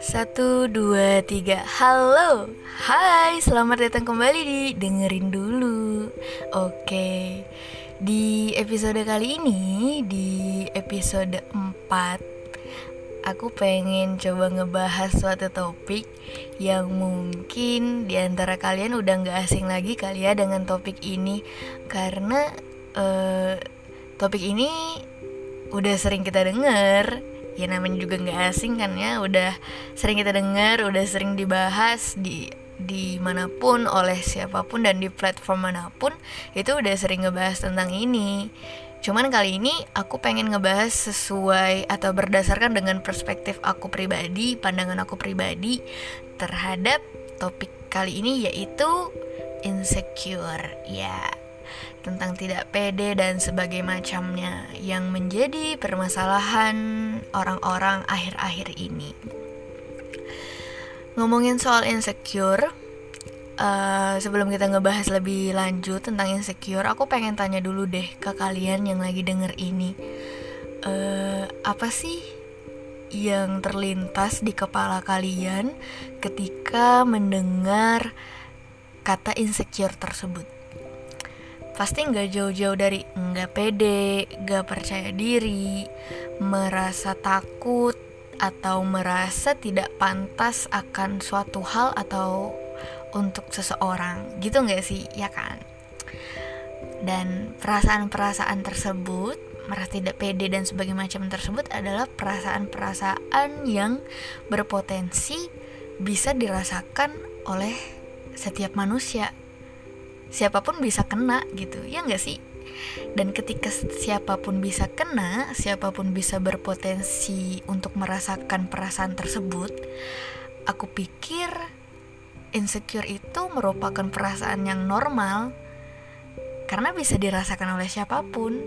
Satu, dua, tiga. Halo. Hai, selamat datang kembali di Dengerin Dulu. Oke. Di episode kali ini Di episode 4 Aku pengen coba ngebahas suatu topik Yang mungkin di antara kalian udah gak asing lagi kali ya Dengan topik ini. Karena uh, Topik ini Udah sering kita denger. Ya namanya juga nggak asing kan ya. Udah sering kita dengar udah sering dibahas di di mana pun oleh siapa pun dan di platform mana pun itu udah sering ngebahas tentang ini. Cuman kali ini aku pengen ngebahas sesuai atau berdasarkan dengan perspektif aku pribadi pandangan aku pribadi terhadap topik kali ini yaitu insecure. Ya tentang tidak pede dan sebagai macamnya yang menjadi permasalahan orang-orang akhir-akhir ini. Ngomongin soal insecure, uh, sebelum kita ngebahas lebih lanjut tentang insecure, aku pengen tanya dulu deh ke kalian yang lagi denger ini, uh, apa sih yang terlintas di kepala kalian ketika mendengar kata insecure tersebut? Pasti nggak jauh-jauh dari nggak pede, nggak percaya diri, merasa takut atau merasa tidak pantas akan suatu hal atau untuk seseorang. Gitu nggak sih? Ya kan? Dan perasaan-perasaan tersebut merasa tidak pede dan sebagainya macam tersebut adalah perasaan-perasaan yang berpotensi bisa dirasakan oleh setiap manusia siapa pun bisa kena gitu ya nggak sih? Dan ketika siapa pun bisa kena siapa pun bisa berpotensi untuk merasakan perasaan tersebut aku pikir insecure itu merupakan perasaan yang normal. Karena bisa dirasakan oleh siapa pun.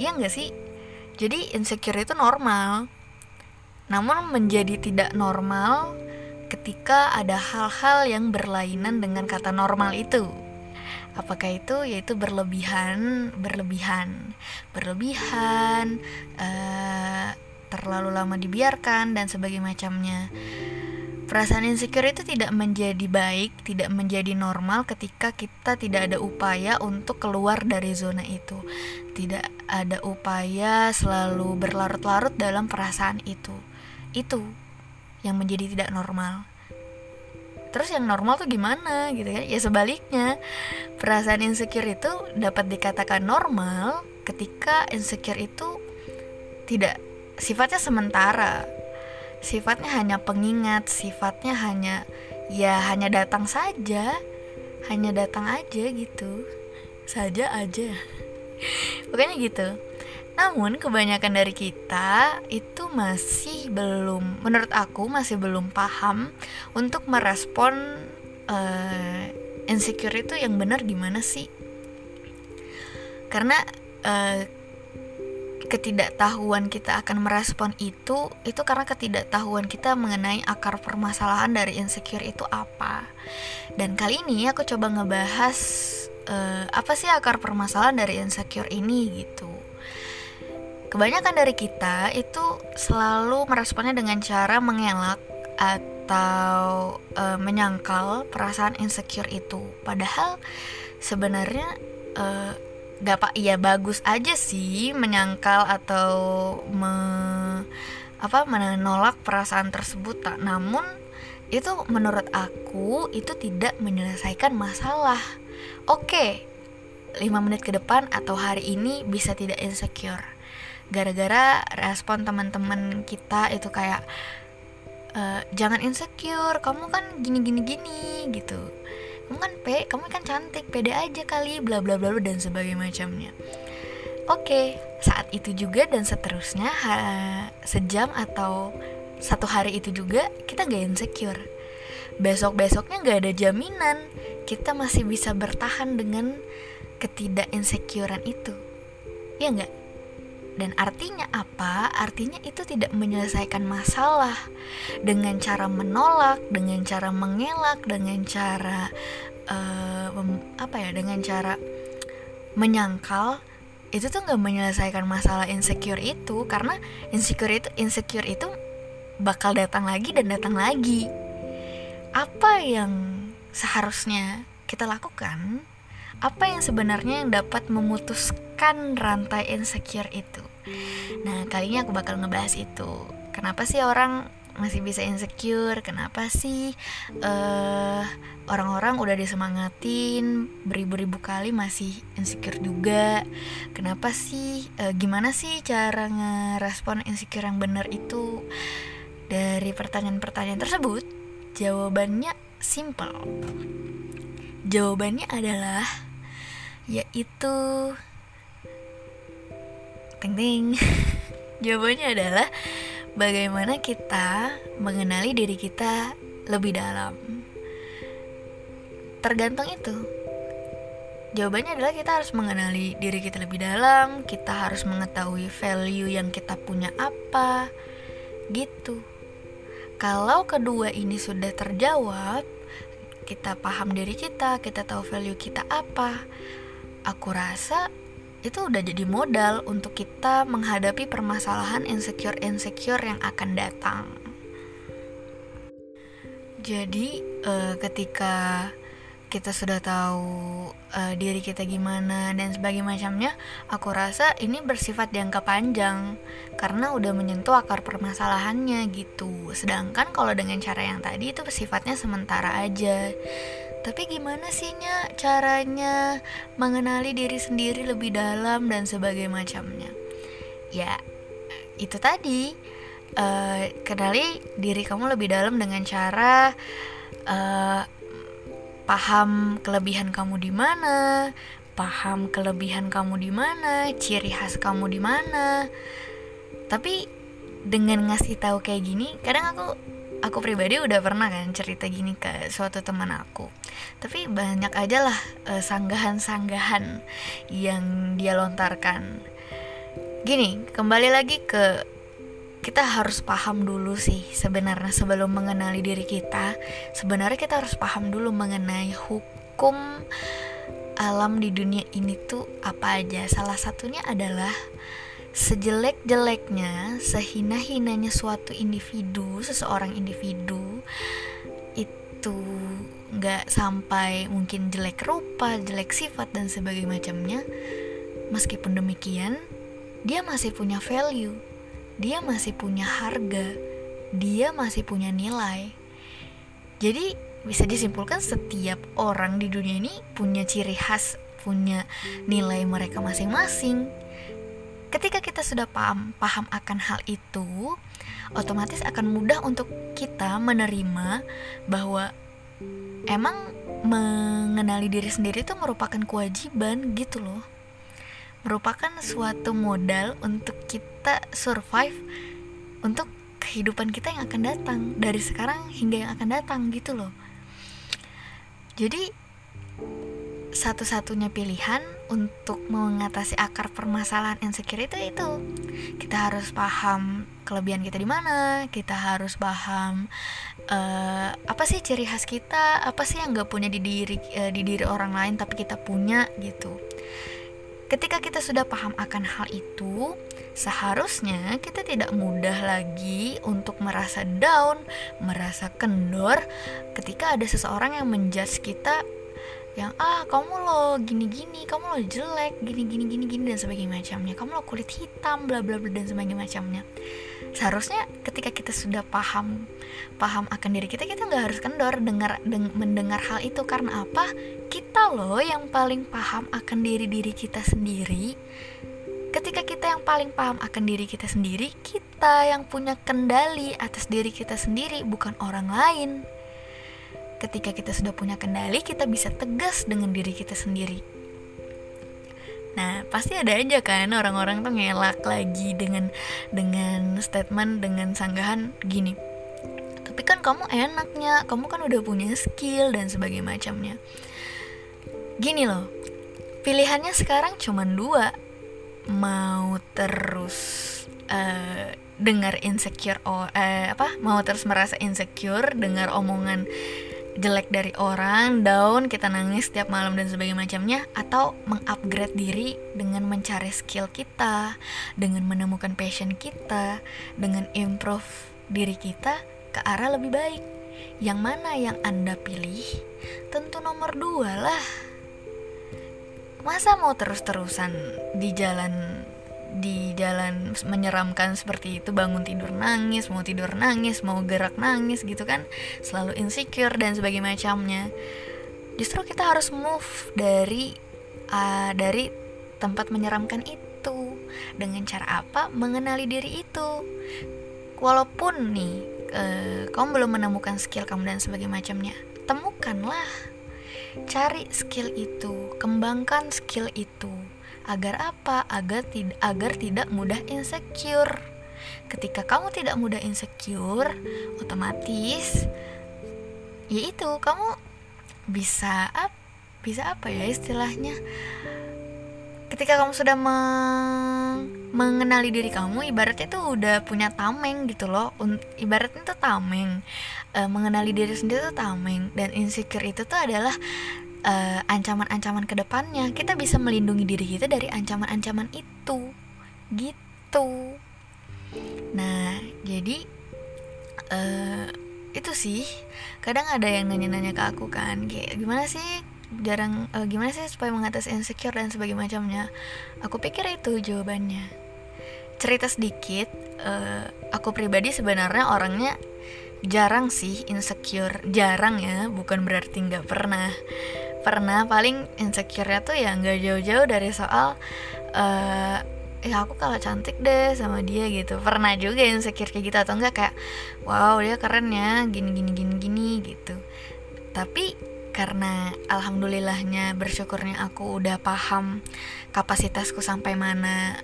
Ya nggak sih? Jadi insecure itu normal. Namun menjadi tidak normal ketika ada hal-hal yang berlainan dengan kata normal itu. Apakah itu yaitu berlebihan, berlebihan, berlebihan, uh, terlalu lama dibiarkan dan sebagainya macamnya. Perasaan insecure itu tidak menjadi baik, tidak menjadi normal ketika kita tidak ada upaya untuk keluar dari zona itu. Tidak ada upaya selalu berlarut-larut dalam perasaan itu. Itu yang menjadi tidak normal. Terus yang normal tuh gimana gitu kan ya sebaliknya perasaan insecure itu dapat dikatakan normal ketika insecure itu tidak sifatnya sementara. Sifatnya hanya pengingat sifatnya hanya ya hanya datang saja hanya datang aja gitu. Saja aja. Pokoknya gitu namun kebanyakan dari kita itu masih belum, menurut aku masih belum paham untuk merespon uh, insecure itu yang benar gimana sih? Karena uh, ketidaktahuan kita akan merespon itu itu karena ketidaktahuan kita mengenai akar permasalahan dari insecure itu apa. Dan kali ini aku coba ngebahas uh, apa sih akar permasalahan dari insecure ini gitu kebanyakan dari kita itu selalu meresponnya dengan cara mengelak atau e, menyangkal perasaan insecure itu. Padahal sebenarnya e, gak pak ya bagus aja sih menyangkal atau me, apa menolak perasaan tersebut tak namun itu menurut aku itu tidak menyelesaikan masalah. Oke 5 menit ke depan atau hari ini bisa tidak insecure gara-gara respon teman-teman kita itu kayak e, jangan insecure kamu kan gini gini gini gitu. Kamu kan pe kamu kan cantik pede aja kali bla bla bla dan sebagainya macamnya. Oke saat itu juga dan seterusnya ha, sejam atau satu hari itu juga kita gak insecure. Besok besoknya gak ada jaminan kita masih bisa bertahan dengan ketidak insecurean itu. Ya nggak dan artinya apa? Artinya itu tidak menyelesaikan masalah dengan cara menolak, dengan cara mengelak, dengan cara uh, apa ya? Dengan cara menyangkal itu tuh nggak menyelesaikan masalah insecure itu karena insecure itu insecure itu bakal datang lagi dan datang lagi apa yang seharusnya kita lakukan apa yang sebenarnya yang dapat memutuskan rantai insecure itu? Nah kali ini aku bakal ngebahas itu. Kenapa sih orang masih bisa insecure? Kenapa sih uh, orang-orang udah disemangatin? Beribu-ribu kali masih insecure juga. Kenapa sih uh, gimana sih cara ngerespon insecure yang benar itu? Dari pertanyaan-pertanyaan tersebut jawabannya simple. Jawabannya adalah yaitu ting ting jawabannya adalah bagaimana kita mengenali diri kita lebih dalam. Tergantung itu. Jawabannya adalah kita harus mengenali diri kita lebih dalam, kita harus mengetahui value yang kita punya apa, gitu. Kalau kedua ini sudah terjawab, kita paham diri kita, kita tahu value kita apa. Aku rasa itu udah jadi modal untuk kita menghadapi permasalahan insecure-insecure yang akan datang. Jadi uh, ketika kita sudah tahu uh, diri kita gimana dan sebagainya macamnya, aku rasa ini bersifat jangka panjang karena udah menyentuh akar permasalahannya gitu. Sedangkan kalau dengan cara yang tadi itu sifatnya sementara aja. Tapi gimana sih Nya caranya mengenali diri sendiri lebih dalam dan sebagainya macamnya? Ya, itu tadi uh, kenali diri kamu lebih dalam dengan cara uh, paham kelebihan kamu di mana, paham kelebihan kamu di mana, ciri khas kamu di mana. Tapi dengan ngasih tahu kayak gini, kadang aku aku pribadi udah pernah kan cerita gini ke suatu teman aku. Tapi banyak aja lah uh, sanggahan-sanggahan yang dia lontarkan. Gini kembali lagi ke kita harus paham dulu sih sebenarnya sebelum mengenali diri kita sebenarnya kita harus paham dulu mengenai hukum alam di dunia ini tuh apa aja. Salah satunya adalah sejelek-jeleknya, sehina-hinanya suatu individu, seseorang individu itu nggak sampai mungkin jelek rupa, jelek sifat dan sebagainya macamnya. Meskipun demikian, dia masih punya value, dia masih punya harga, dia masih punya nilai. Jadi bisa disimpulkan setiap orang di dunia ini punya ciri khas, punya nilai mereka masing-masing Ketika kita sudah paham paham akan hal itu, otomatis akan mudah untuk kita menerima bahwa emang mengenali diri sendiri itu merupakan kewajiban gitu loh. Merupakan suatu modal untuk kita survive untuk kehidupan kita yang akan datang dari sekarang hingga yang akan datang gitu loh. Jadi satu-satunya pilihan untuk mengatasi akar permasalahan insecure itu. Itu kita harus paham kelebihan kita di mana kita harus paham uh, apa sih ciri khas kita apa sih yang nggak punya di diri uh, di diri orang lain tapi kita punya gitu. Ketika kita sudah paham akan hal itu seharusnya kita tidak mudah lagi untuk merasa down merasa kendor ketika ada seseorang yang menjudge kita yang ah kamu lo gini gini kamu lo jelek gini gini gini gini dan sebagainya macamnya. Kamu lo kulit hitam bla bla bla dan sebagainya macamnya. Seharusnya ketika kita sudah paham paham akan diri kita kita nggak harus kendor dengar deng, mendengar hal itu. Karena apa? Kita loh yang paling paham akan diri diri kita sendiri. Ketika kita yang paling paham akan diri kita sendiri kita yang punya kendali atas diri kita sendiri bukan orang lain ketika kita sudah punya kendali kita bisa tegas dengan diri kita sendiri. Nah pasti ada aja kan orang-orang tuh ngelak lagi dengan dengan statement dengan sanggahan gini. Tapi kan kamu enaknya kamu kan udah punya skill dan sebagainya macamnya. Gini loh pilihannya sekarang cuma dua. Mau terus uh, dengar insecure oh eh, apa? Mau terus merasa insecure dengar omongan jelek dari orang, down, kita nangis setiap malam dan sebagainya macamnya atau mengupgrade diri dengan mencari skill kita, dengan menemukan passion kita, dengan improve diri kita ke arah lebih baik. Yang mana yang Anda pilih? Tentu nomor dua lah. Masa mau terus-terusan di jalan di jalan menyeramkan seperti itu bangun tidur nangis mau tidur nangis mau gerak nangis gitu kan selalu insecure dan sebagainya macamnya. Justru kita harus move dari uh, dari tempat menyeramkan itu. Dengan cara apa? Mengenali diri itu. Walaupun nih uh, kamu belum menemukan skill kamu dan sebagainya macamnya temukanlah. Cari skill itu kembangkan skill itu Agar apa? Agar tidak agar tidak mudah insecure. Ketika kamu tidak mudah insecure, otomatis yaitu kamu bisa up, bisa apa ya istilahnya? Ketika kamu sudah meng mengenali diri kamu, ibaratnya itu udah punya tameng gitu loh. Ibaratnya itu tameng. E, mengenali diri sendiri itu tameng dan insecure itu tuh adalah uh, ancaman-ancaman ke depannya kita bisa melindungi diri kita dari ancaman-ancaman itu. Gitu. Nah jadi uh, itu sih. Kadang ada yang nanya-nanya ke aku kan kayak gimana sih jarang uh, gimana sih supaya mengatasi insecure dan sebagainya macamnya? Aku pikir itu jawabannya. Cerita sedikit uh, aku pribadi sebenarnya orangnya jarang sih insecure. Jarang ya bukan berarti nggak pernah pernah paling insecure-nya tuh ya nggak jauh-jauh dari soal uh, ya aku kalah cantik deh sama dia gitu. Pernah juga insecure kayak gitu atau enggak kayak wow dia keren ya gini gini gini gini gitu. Tapi karena alhamdulillahnya bersyukurnya aku udah paham kapasitasku sampai mana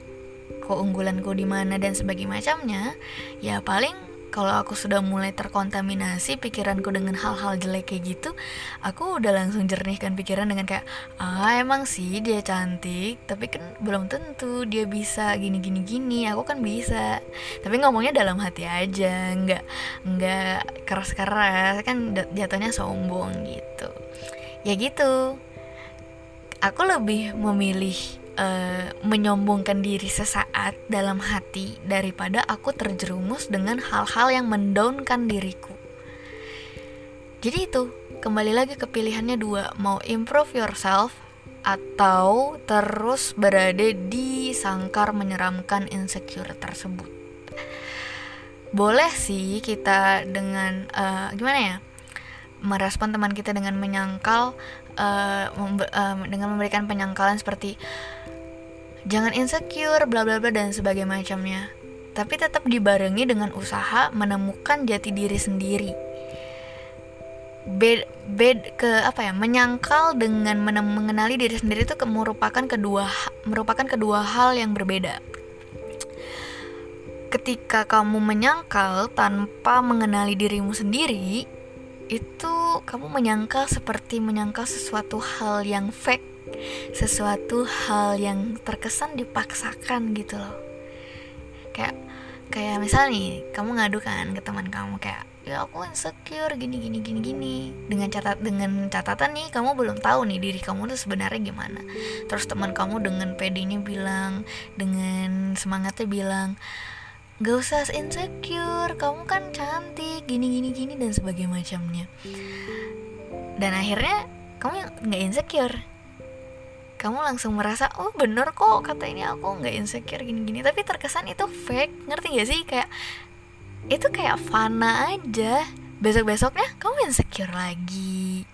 keunggulanku di mana dan sebagainya macamnya ya paling kalau aku sudah mulai terkontaminasi pikiranku dengan hal-hal jelek kayak gitu aku udah langsung jernihkan pikiran dengan kayak ah emang sih dia cantik tapi kan belum tentu dia bisa gini gini gini aku kan bisa. Tapi ngomongnya dalam hati aja nggak nggak keras keras kan jatuhnya sombong gitu. Ya gitu. Aku lebih memilih uh, menyombongkan diri sesaat dalam hati daripada aku terjerumus dengan hal-hal yang mendownkan diriku. Jadi itu, kembali lagi ke pilihannya dua, mau improve yourself atau terus berada di sangkar menyeramkan insecure tersebut. Boleh sih kita dengan uh, gimana ya? merespon teman kita dengan menyangkal uh, uh, dengan memberikan penyangkalan seperti jangan insecure bla bla bla dan sebagainya macamnya. Tapi tetap dibarengi dengan usaha menemukan jati diri sendiri. Bed bed ke apa ya menyangkal dengan mengenali diri sendiri itu merupakan kedua merupakan kedua hal yang berbeda. Ketika kamu menyangkal tanpa mengenali dirimu sendiri itu kamu menyangkal seperti menyangkal sesuatu hal yang fake sesuatu hal yang terkesan dipaksakan gitu loh. Kayak kayak misalnya nih kamu ngadu kan ke teman kamu kayak ya aku insecure gini gini gini gini. Dengan catat dengan catatan nih kamu belum tahu nih diri kamu tuh sebenarnya gimana. Terus teman kamu dengan pedenya bilang dengan semangatnya bilang gak usah insecure kamu kan cantik gini gini gini dan sebagainya macamnya. Dan akhirnya kamu nggak insecure kamu langsung merasa oh bener kok kata ini aku nggak insecure gini-gini. Tapi terkesan itu fake ngerti gak sih? Kayak itu kayak fana aja. Besok besoknya kamu insecure lagi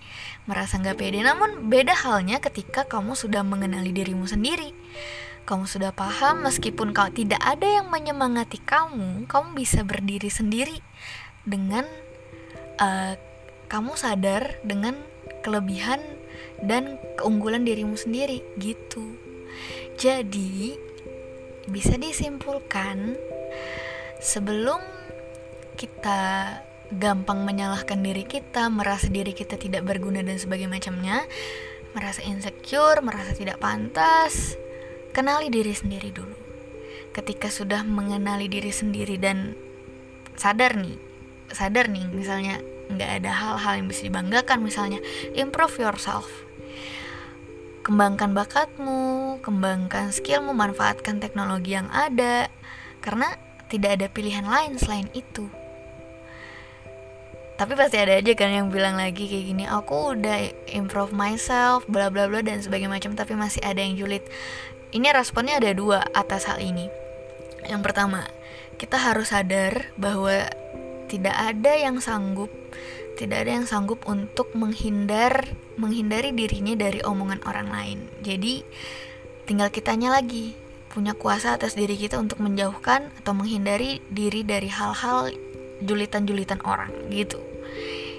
merasa nggak pede. Namun beda halnya ketika kamu sudah mengenali dirimu sendiri. Kamu sudah paham meskipun kau tidak ada yang menyemangati kamu kamu bisa berdiri sendiri dengan uh, kamu sadar dengan kelebihan dan keunggulan dirimu sendiri gitu. Jadi bisa disimpulkan sebelum kita gampang menyalahkan diri kita, merasa diri kita tidak berguna dan sebagainya macamnya, merasa insecure, merasa tidak pantas, kenali diri sendiri dulu. Ketika sudah mengenali diri sendiri dan sadar nih, sadar nih misalnya nggak ada hal-hal yang bisa dibanggakan misalnya improve yourself. Kembangkan bakatmu kembangkan skillmu manfaatkan teknologi yang ada karena tidak ada pilihan lain selain itu. Tapi pasti ada aja kan yang bilang lagi kayak gini aku udah improve myself bla bla bla dan sebagainya macam tapi masih ada yang julid. Ini responnya ada dua atas hal ini. Yang pertama kita harus sadar bahwa tidak ada yang sanggup tidak ada yang sanggup untuk menghindar menghindari dirinya dari omongan orang lain. Jadi tinggal kitanya lagi punya kuasa atas diri kita untuk menjauhkan atau menghindari diri dari hal-hal julitan-julitan orang gitu.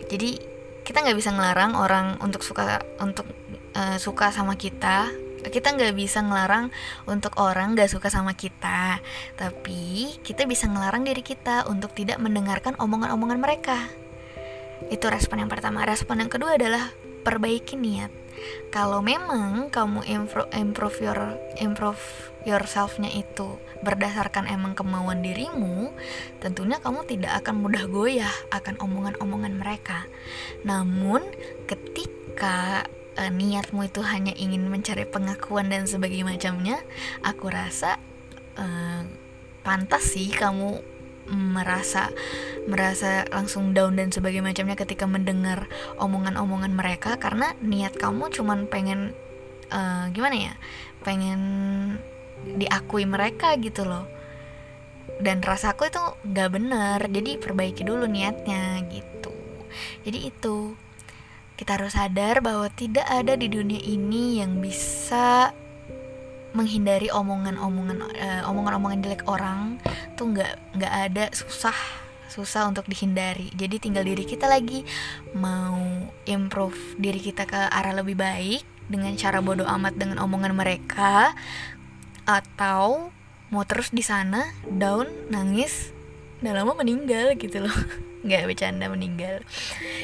Jadi kita nggak bisa ngelarang orang untuk suka untuk uh, suka sama kita kita nggak bisa ngelarang untuk orang nggak suka sama kita tapi kita bisa ngelarang diri kita untuk tidak mendengarkan omongan-omongan mereka. Itu respon yang pertama. Respon yang kedua adalah perbaiki niat. Kalau memang kamu improve, improve your improve yourselfnya itu berdasarkan emang kemauan dirimu, tentunya kamu tidak akan mudah goyah akan omongan-omongan mereka. Namun, ketika uh, niatmu itu hanya ingin mencari pengakuan dan sebagainya macamnya, aku rasa uh, pantas sih kamu merasa merasa langsung down dan sebagainya macamnya ketika mendengar omongan-omongan mereka. Karena niat kamu cuman pengen uh, gimana ya pengen diakui mereka gitu loh. Dan rasaku itu nggak bener jadi perbaiki dulu niatnya gitu. Jadi itu kita harus sadar bahwa tidak ada di dunia ini yang bisa menghindari omongan-omongan uh, omongan-omongan jelek orang tuh nggak nggak ada. Susah susah untuk dihindari. Jadi tinggal diri kita lagi mau improve diri kita ke arah lebih baik dengan cara bodoh amat dengan omongan mereka atau mau terus di sana down nangis udah lama meninggal gitu loh. Nggak bercanda meninggal.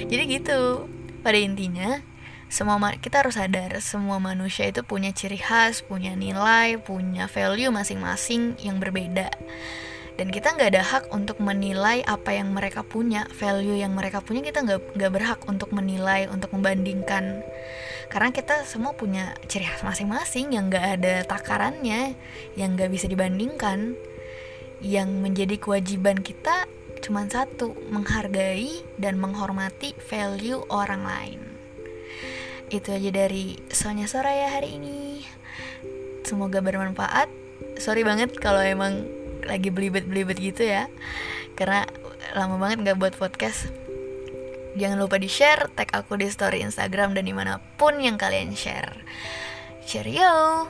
Jadi gitu pada intinya semua kita harus sadar semua manusia itu punya ciri khas punya nilai punya value masing-masing yang berbeda. Dan kita nggak ada hak untuk menilai apa yang mereka punya value yang mereka punya kita nggak nggak berhak untuk menilai untuk membandingkan. Karena kita semua punya ciri khas masing-masing yang nggak ada takarannya yang nggak bisa dibandingkan. Yang menjadi kewajiban kita cuma satu menghargai dan menghormati value orang lain. Itu aja dari Sonya Soraya hari ini. Semoga bermanfaat. Sorry banget kalau emang lagi belibet-belibet gitu ya. Karena lama banget nggak buat podcast. Jangan lupa di share tag aku di story Instagram dan di mana pun yang kalian share. Cheerio